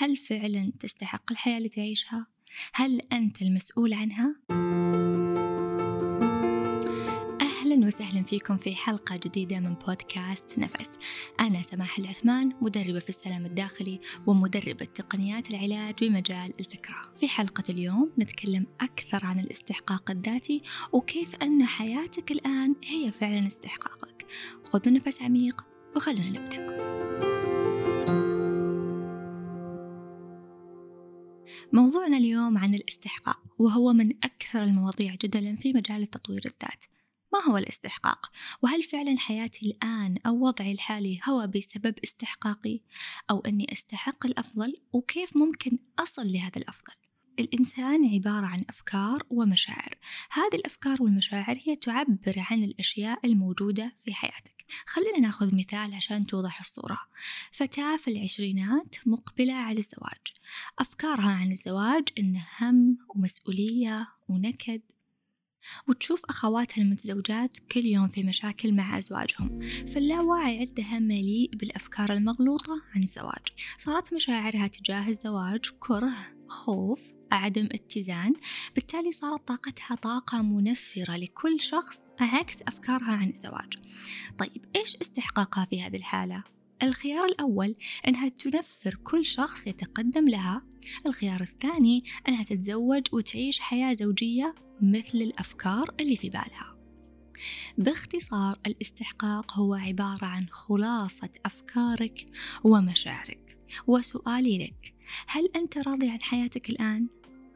هل فعلا تستحق الحياة اللي تعيشها؟ هل أنت المسؤول عنها؟ أهلا وسهلا فيكم في حلقة جديدة من بودكاست نفس أنا سماح العثمان مدربة في السلام الداخلي ومدربة تقنيات العلاج بمجال الفكرة في حلقة اليوم نتكلم أكثر عن الاستحقاق الذاتي وكيف أن حياتك الآن هي فعلا استحقاقك خذوا نفس عميق وخلونا نبدأ موضوعنا اليوم عن الاستحقاق وهو من أكثر المواضيع جدلا في مجال التطوير الذات ما هو الاستحقاق؟ وهل فعلا حياتي الآن أو وضعي الحالي هو بسبب استحقاقي؟ أو أني أستحق الأفضل؟ وكيف ممكن أصل لهذا الأفضل؟ الإنسان عبارة عن أفكار ومشاعر. هذه الأفكار والمشاعر هي تعبر عن الأشياء الموجودة في حياتك. خلينا ناخذ مثال عشان توضح الصورة. فتاة في العشرينات مقبلة على الزواج. أفكارها عن الزواج إنه هم ومسؤولية ونكد. وتشوف أخواتها المتزوجات كل يوم في مشاكل مع أزواجهم. فاللاوعي عندها مليء بالأفكار المغلوطة عن الزواج. صارت مشاعرها تجاه الزواج كره خوف عدم اتزان. بالتالي صارت طاقتها طاقة منفرة لكل شخص عكس أفكارها عن الزواج. طيب إيش استحقاقها في هذه الحالة؟ الخيار الأول أنها تنفر كل شخص يتقدم لها. الخيار الثاني أنها تتزوج وتعيش حياة زوجية مثل الأفكار اللي في بالها. باختصار الاستحقاق هو عبارة عن خلاصة أفكارك ومشاعرك. وسؤالي لك هل أنت راضي عن حياتك الآن؟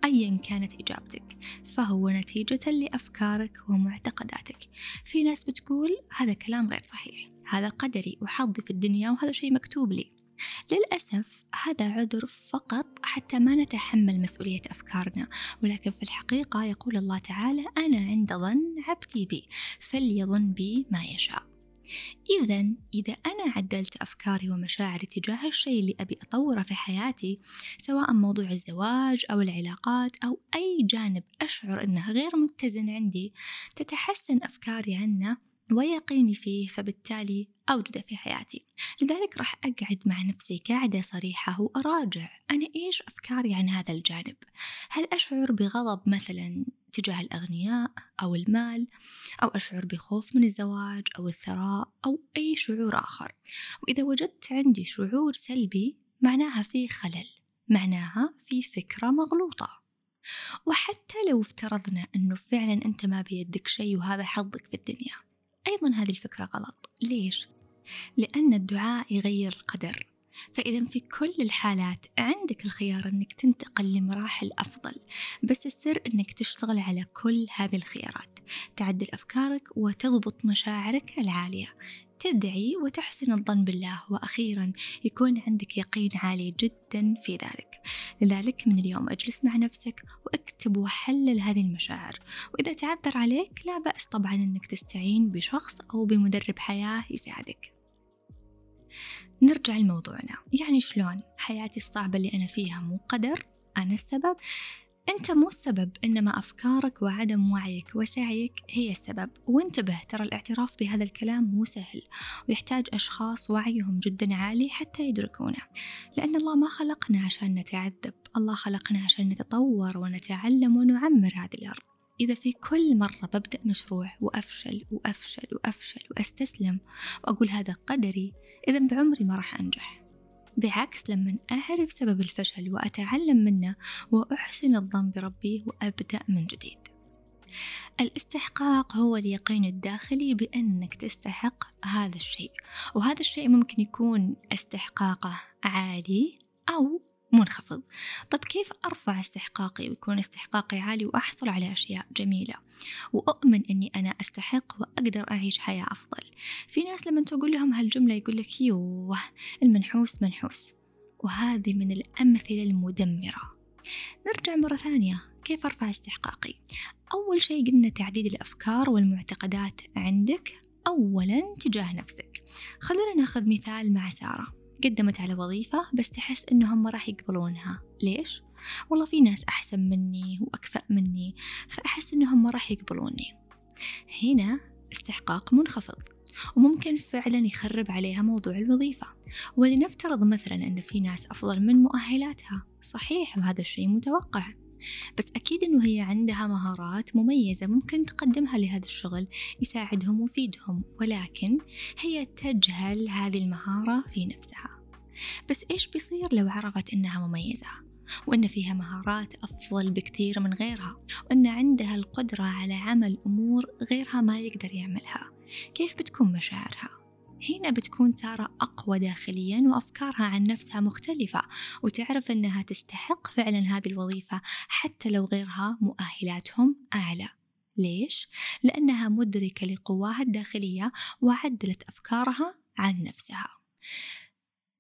أيا كانت إجابتك فهو نتيجة لأفكارك ومعتقداتك. في ناس بتقول هذا كلام غير صحيح هذا قدري وحظي في الدنيا وهذا شيء مكتوب لي. للأسف هذا عذر فقط حتى ما نتحمل مسؤولية أفكارنا. ولكن في الحقيقة يقول الله تعالى أنا عند ظن عبدي بي فليظن بي ما يشاء. إذا إذا أنا عدلت أفكاري ومشاعري تجاه الشيء اللي أبي أطوره في حياتي سواء موضوع الزواج أو العلاقات أو أي جانب أشعر أنه غير متزن عندي تتحسن أفكاري عنه ويقيني فيه فبالتالي أوجده في حياتي. لذلك راح أقعد مع نفسي قاعدة صريحة وأراجع أنا إيش أفكاري عن هذا الجانب. هل أشعر بغضب مثلا تجاه الأغنياء أو المال أو أشعر بخوف من الزواج أو الثراء أو أي شعور آخر. وإذا وجدت عندي شعور سلبي معناها في خلل معناها في فكرة مغلوطة. وحتى لو افترضنا أنه فعلا أنت ما بيدك شيء وهذا حظك في الدنيا أيضا هذه الفكرة غلط. ليش؟ لأن الدعاء يغير القدر. فإذا في كل الحالات عندك الخيار أنك تنتقل لمراحل أفضل بس السر أنك تشتغل على كل هذه الخيارات تعدل أفكارك وتضبط مشاعرك العالية تدعي وتحسن الظن بالله وأخيرا يكون عندك يقين عالي جدا في ذلك. لذلك من اليوم أجلس مع نفسك وأكتب وحلل هذه المشاعر وإذا تعذر عليك لا بأس طبعا أنك تستعين بشخص أو بمدرب حياة يساعدك. نرجع لموضوعنا. يعني شلون حياتي الصعبة اللي أنا فيها مو قدر أنا السبب. أنت مو السبب إنما أفكارك وعدم وعيك وسعيك هي السبب. وانتبه ترى الاعتراف بهذا الكلام مو سهل. ويحتاج أشخاص وعيهم جدا عالي حتى يدركونه. لأن الله ما خلقنا عشان نتعذب. الله خلقنا عشان نتطور ونتعلم ونعمر هذه الأرض. إذا في كل مرة ببدأ مشروع وأفشل وأفشل وأفشل وأستسلم وأقول هذا قدري إذا بعمري ما راح أنجح. بعكس لما أعرف سبب الفشل وأتعلم منه وأحسن الظن بربي وأبدأ من جديد. الاستحقاق هو اليقين الداخلي بأنك تستحق هذا الشيء وهذا الشيء ممكن يكون استحقاقه عالي أو منخفض. طب كيف أرفع استحقاقي ويكون استحقاقي عالي وأحصل على أشياء جميلة؟ وأؤمن أني أنا أستحق وأقدر أعيش حياة أفضل. في ناس لما تقول لهم هالجملة يقول لك يوه المنحوس منحوس. وهذه من الأمثلة المدمرة. نرجع مرة ثانية. كيف أرفع استحقاقي؟ أول شيء قلنا تعديل الأفكار والمعتقدات عندك أولا تجاه نفسك. خلونا ناخذ مثال مع سارة. قدمت على وظيفة بس تحس إنهم ما راح يقبلونها. ليش؟ والله في ناس أحسن مني وأكفأ مني فأحس إنهم ما راح يقبلوني. هنا استحقاق منخفض وممكن فعلا يخرب عليها موضوع الوظيفة. ولنفترض مثلا أن في ناس أفضل من مؤهلاتها. صحيح وهذا الشيء متوقع. بس أكيد أنه هي عندها مهارات مميزة ممكن تقدمها لهذا الشغل يساعدهم ويفيدهم ولكن هي تجهل هذه المهارة في نفسها بس إيش بيصير لو عرفت أنها مميزة؟ وأن فيها مهارات أفضل بكثير من غيرها وأن عندها القدرة على عمل أمور غيرها ما يقدر يعملها كيف بتكون مشاعرها؟ هنا بتكون سارة أقوى داخليا وأفكارها عن نفسها مختلفة وتعرف أنها تستحق فعلا هذه الوظيفة حتى لو غيرها مؤهلاتهم أعلى. ليش؟ لأنها مدركة لقواها الداخلية وعدلت أفكارها عن نفسها.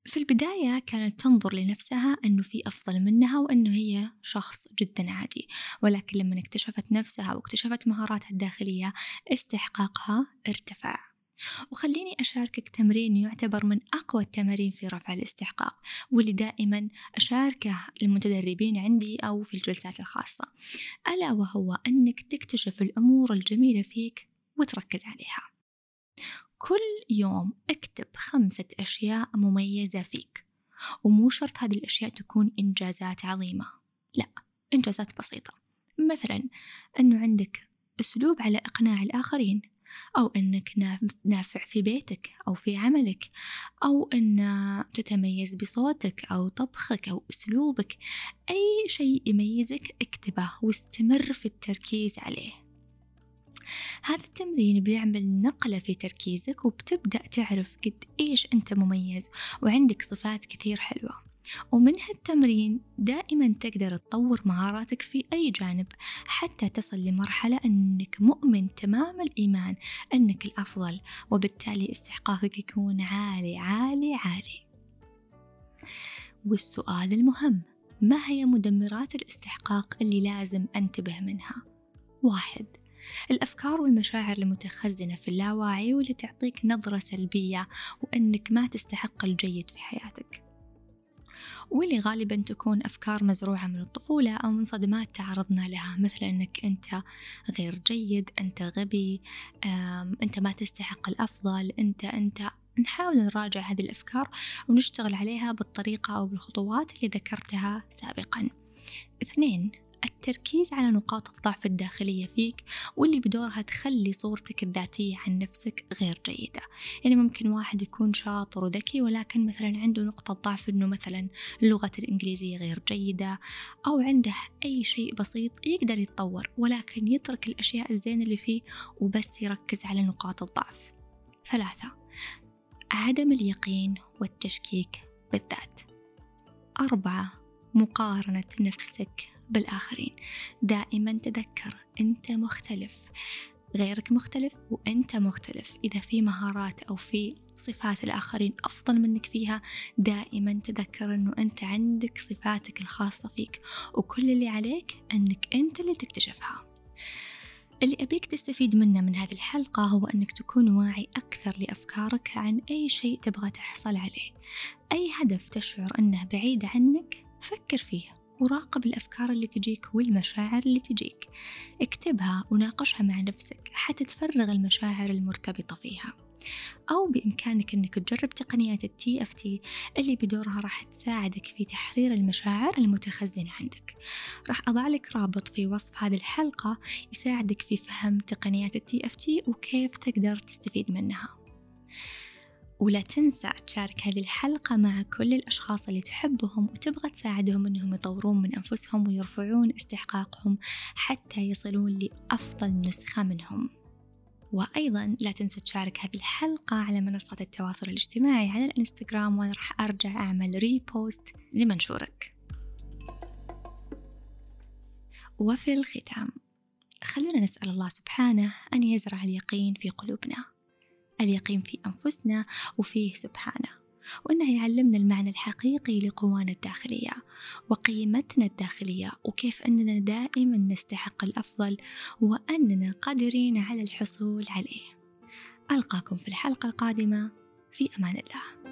في البداية كانت تنظر لنفسها أنه في أفضل منها وأنه هي شخص جدا عادي ولكن لما اكتشفت نفسها واكتشفت مهاراتها الداخلية استحقاقها ارتفع. وخليني أشاركك تمرين يعتبر من أقوى التمارين في رفع الاستحقاق واللي دائما أشاركه المتدربين عندي أو في الجلسات الخاصة. ألا وهو أنك تكتشف الأمور الجميلة فيك وتركز عليها. كل يوم اكتب خمسة أشياء مميزة فيك ومو شرط هذه الأشياء تكون إنجازات عظيمة لا إنجازات بسيطة. مثلا أنه عندك أسلوب على إقناع الآخرين. أو أنك نافع في بيتك أو في عملك أو أن تتميز بصوتك أو طبخك أو أسلوبك. أي شيء يميزك اكتبه واستمر في التركيز عليه. هذا التمرين بيعمل نقلة في تركيزك وبتبدأ تعرف قد إيش أنت مميز وعندك صفات كثير حلوة. ومن هالتمرين دائما تقدر تطور مهاراتك في أي جانب حتى تصل لمرحلة أنك مؤمن تمام الإيمان أنك الأفضل وبالتالي استحقاقك يكون عالي عالي عالي. والسؤال المهم ما هي مدمرات الاستحقاق اللي لازم أنتبه منها؟ واحد الأفكار والمشاعر المتخزنة في اللاواعي واللي تعطيك نظرة سلبية وأنك ما تستحق الجيد في حياتك. واللي غالبا تكون أفكار مزروعة من الطفولة أو من صدمات تعرضنا لها مثل أنك أنت غير جيد أنت غبي أنت ما تستحق الأفضل أنت أنت نحاول نراجع هذه الأفكار ونشتغل عليها بالطريقة أو بالخطوات اللي ذكرتها سابقا. اثنين التركيز على نقاط الضعف الداخلية فيك واللي بدورها تخلي صورتك الذاتية عن نفسك غير جيدة. يعني ممكن واحد يكون شاطر وذكي ولكن مثلا عنده نقطة ضعف إنه مثلا اللغة الإنجليزية غير جيدة أو عنده أي شيء بسيط يقدر يتطور ولكن يترك الأشياء الزينة اللي فيه وبس يركز على نقاط الضعف. ثلاثة عدم اليقين والتشكيك بالذات. أربعة مقارنة نفسك بالآخرين. دائما تذكر أنت مختلف غيرك مختلف وأنت مختلف. إذا في مهارات أو في صفات الآخرين أفضل منك فيها دائما تذكر أنه أنت عندك صفاتك الخاصة فيك وكل اللي عليك أنك أنت اللي تكتشفها. اللي أبيك تستفيد منه من هذه الحلقة هو أنك تكون واعي أكثر لأفكارك عن أي شيء تبغى تحصل عليه. أي هدف تشعر أنه بعيد عنك فكر فيه. وراقب الأفكار اللي تجيك والمشاعر اللي تجيك. اكتبها وناقشها مع نفسك حتى تفرغ المشاعر المرتبطة فيها. أو بإمكانك أنك تجرب تقنيات ال EFT اللي بدورها راح تساعدك في تحرير المشاعر المتخزنة عندك. راح أضع لك رابط في وصف هذه الحلقة يساعدك في فهم تقنيات ال EFT وكيف تقدر تستفيد منها. ولا تنسى تشارك هذه الحلقة مع كل الأشخاص اللي تحبهم وتبغى تساعدهم أنهم يطورون من أنفسهم ويرفعون استحقاقهم حتى يصلون لأفضل نسخة منهم. وأيضا لا تنسى تشارك هذه الحلقة على منصات التواصل الاجتماعي على الإنستغرام وأنا راح أرجع أعمل ريبوست لمنشورك. وفي الختام خلونا نسأل الله سبحانه أن يزرع اليقين في قلوبنا. اليقين في أنفسنا وفيه سبحانه وأنه يعلمنا المعنى الحقيقي لقوانا الداخلية وقيمتنا الداخلية وكيف أننا دائما نستحق الأفضل وأننا قادرين على الحصول عليه. ألقاكم في الحلقة القادمة في أمان الله.